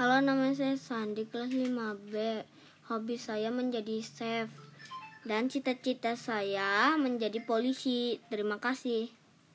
Halo, nama saya Sandi, kelas 5B. Hobi saya menjadi chef. Dan cita-cita saya menjadi polisi. Terima kasih.